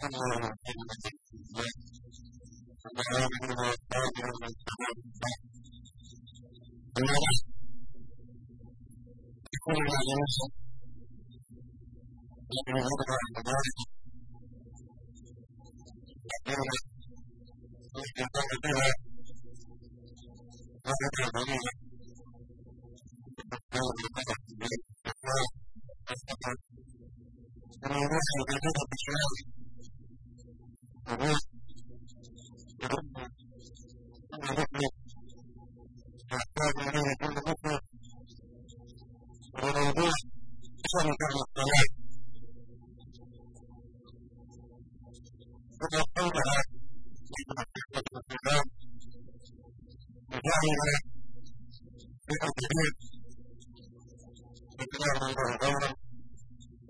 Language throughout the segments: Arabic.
あの、بأبيات إكرام الله غيره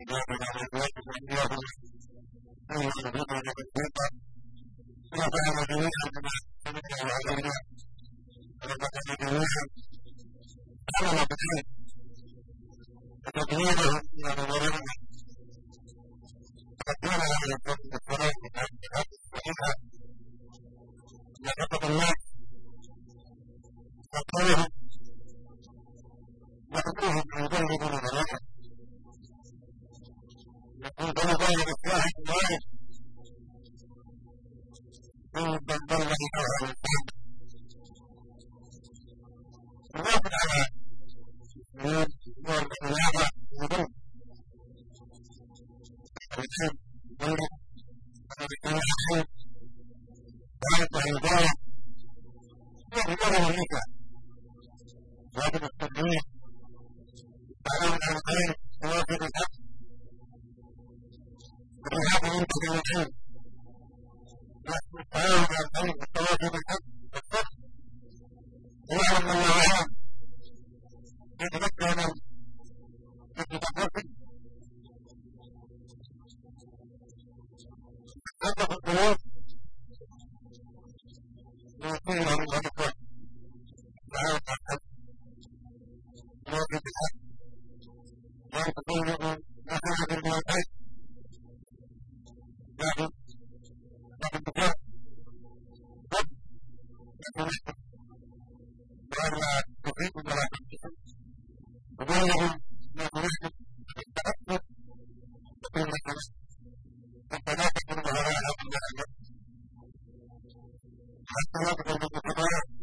إمام الأبيات وإياه أهل الهدى والتوبة رفعنا جميعا بما سمعنا وعلمنا ورفعنا جميعا أمر بالعلم وتطويره إلى نظرنا تقدير على الصلاة وإنها لقد الله وقوله واجب التنبيه أنا من الآن نواقض الأصل وهذا ينتج الوجود فأنا من الآن نواقض الأصل والصف يعلم الله عالم Thank you.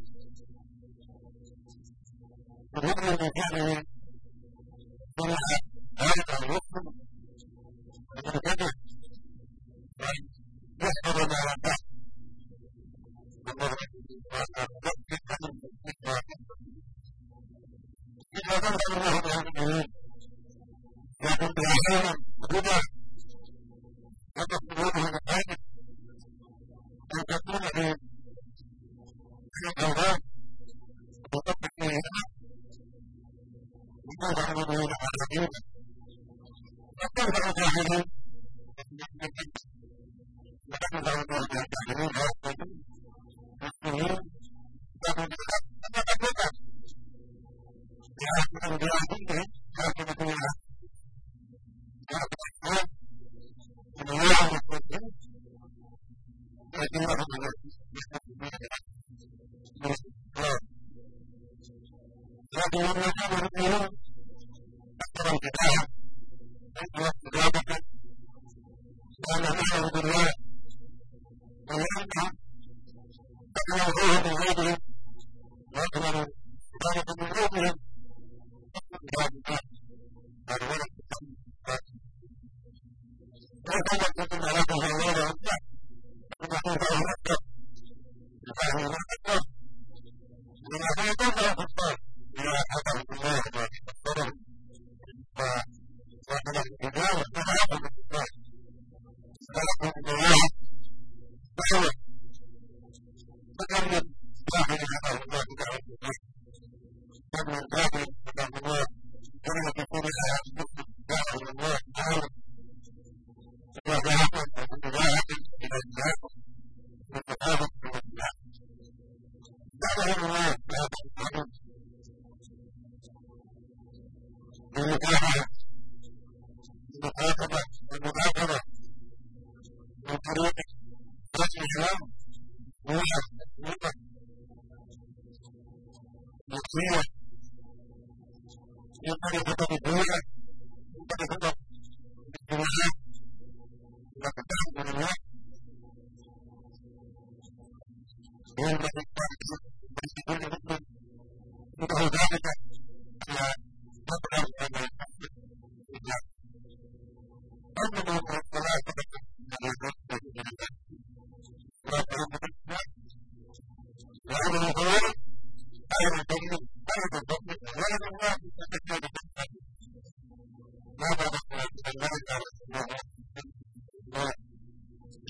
何?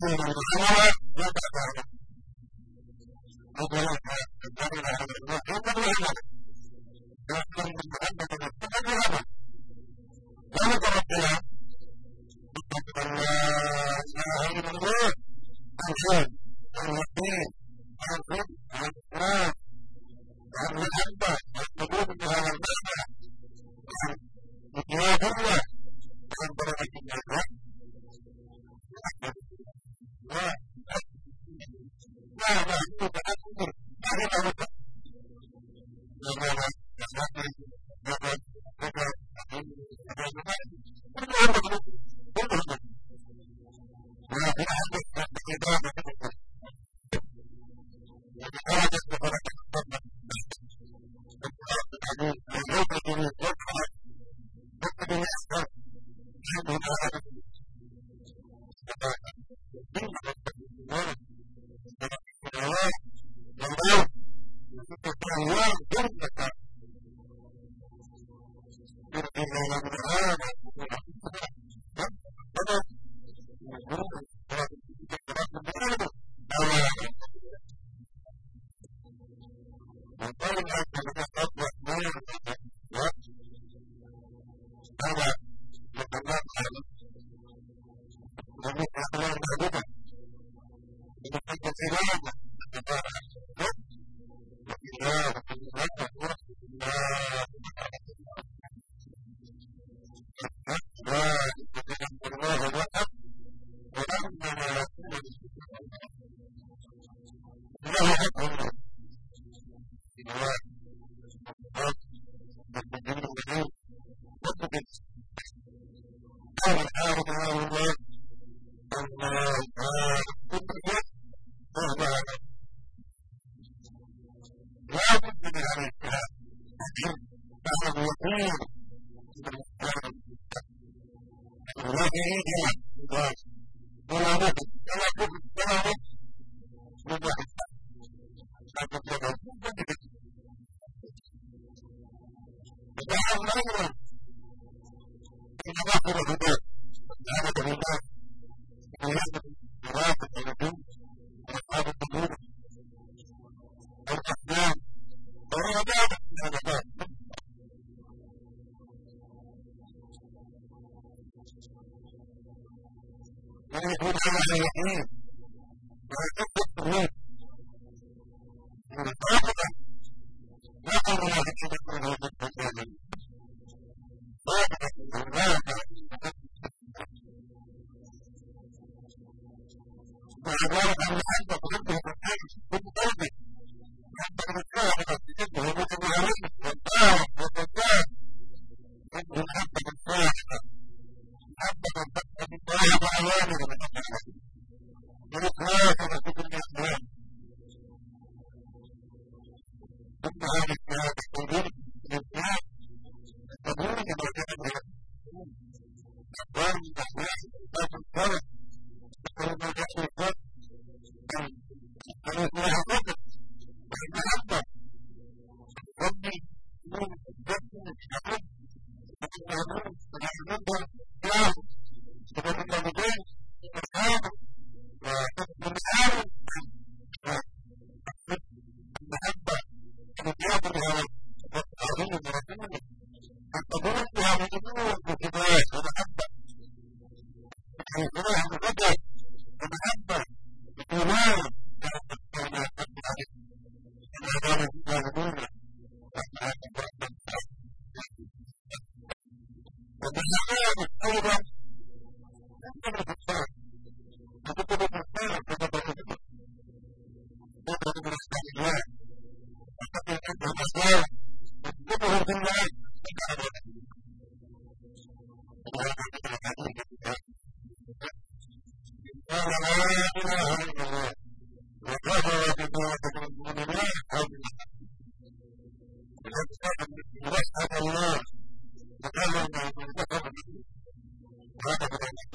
Thank you. more they have. Right? あなた方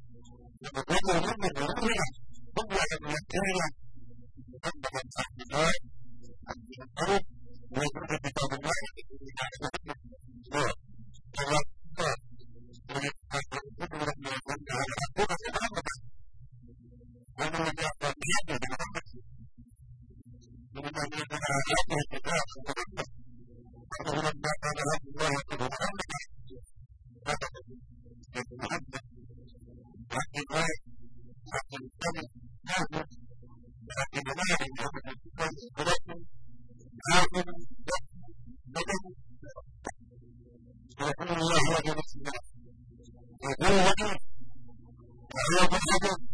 Thank you.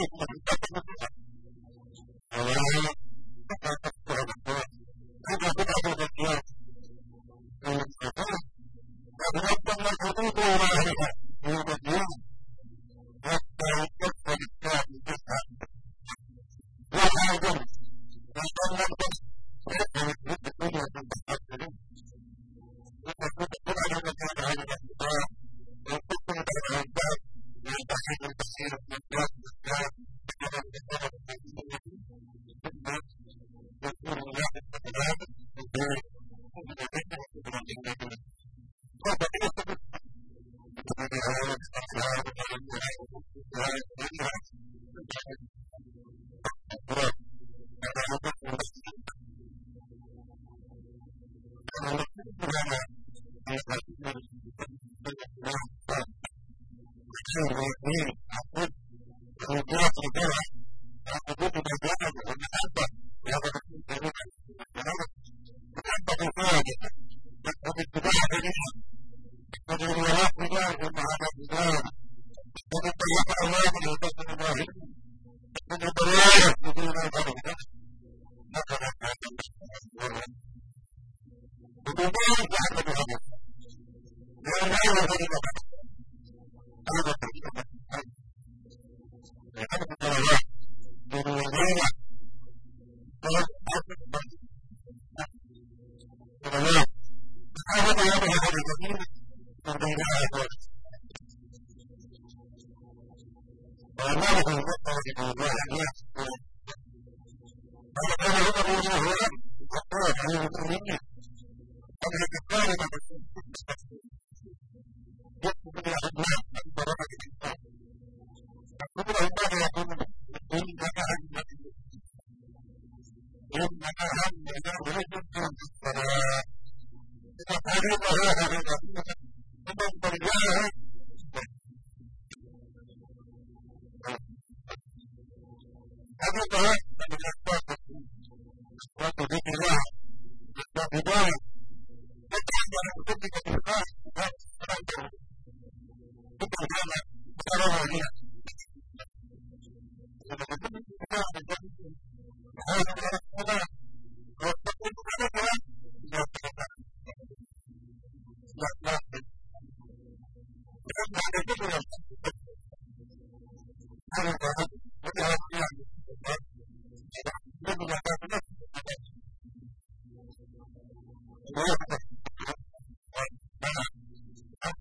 Oh my God. Thank you.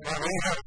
Thank you.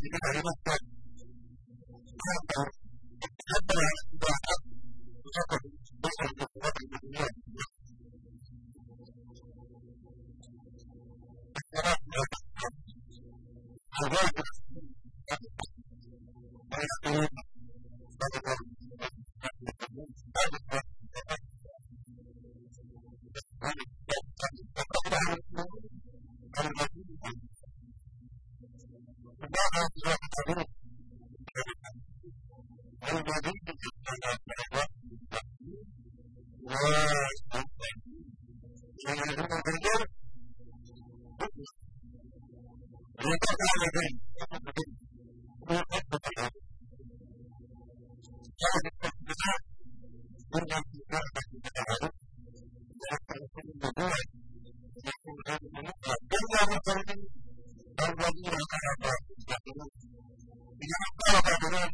時間ありますか Thank you.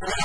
Thank you.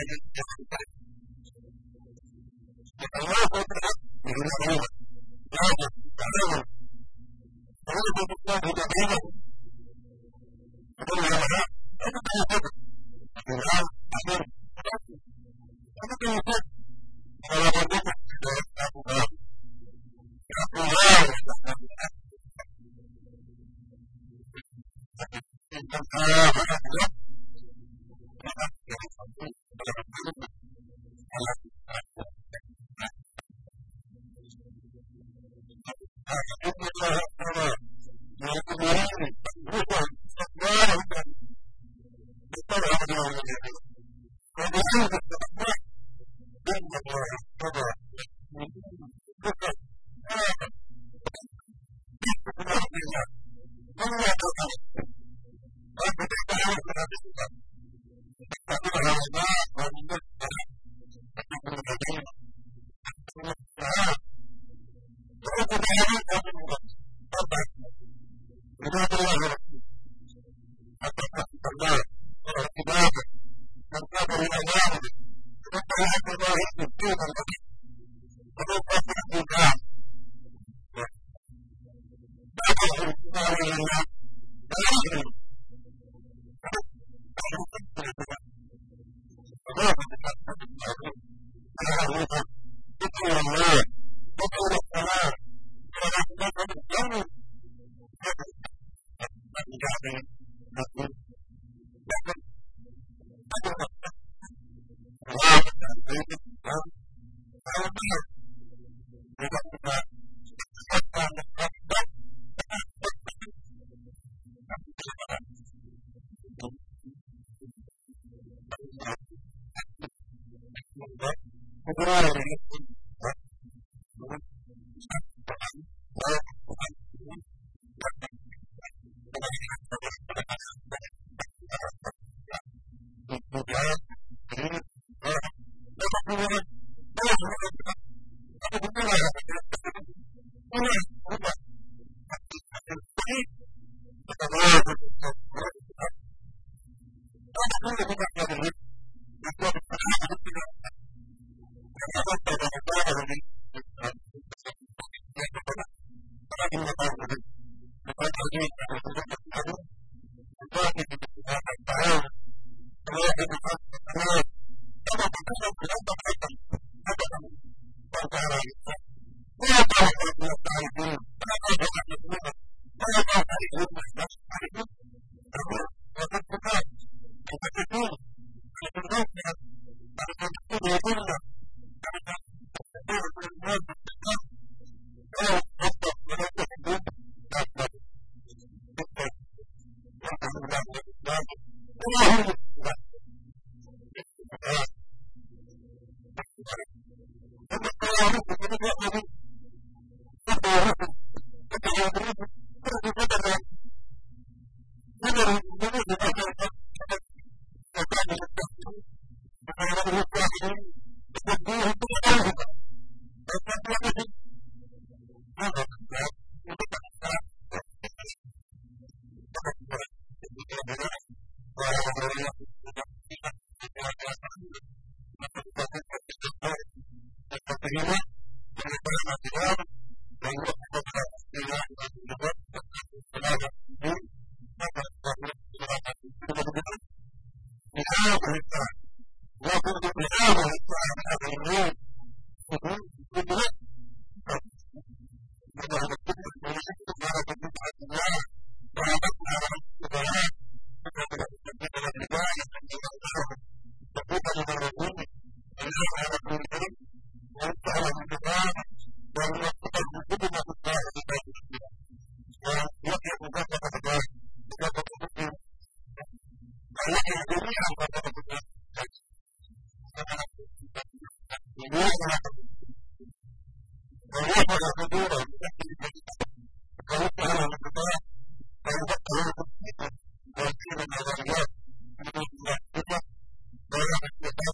Thank you. Gracias. priority Escuela Nacional, vengo la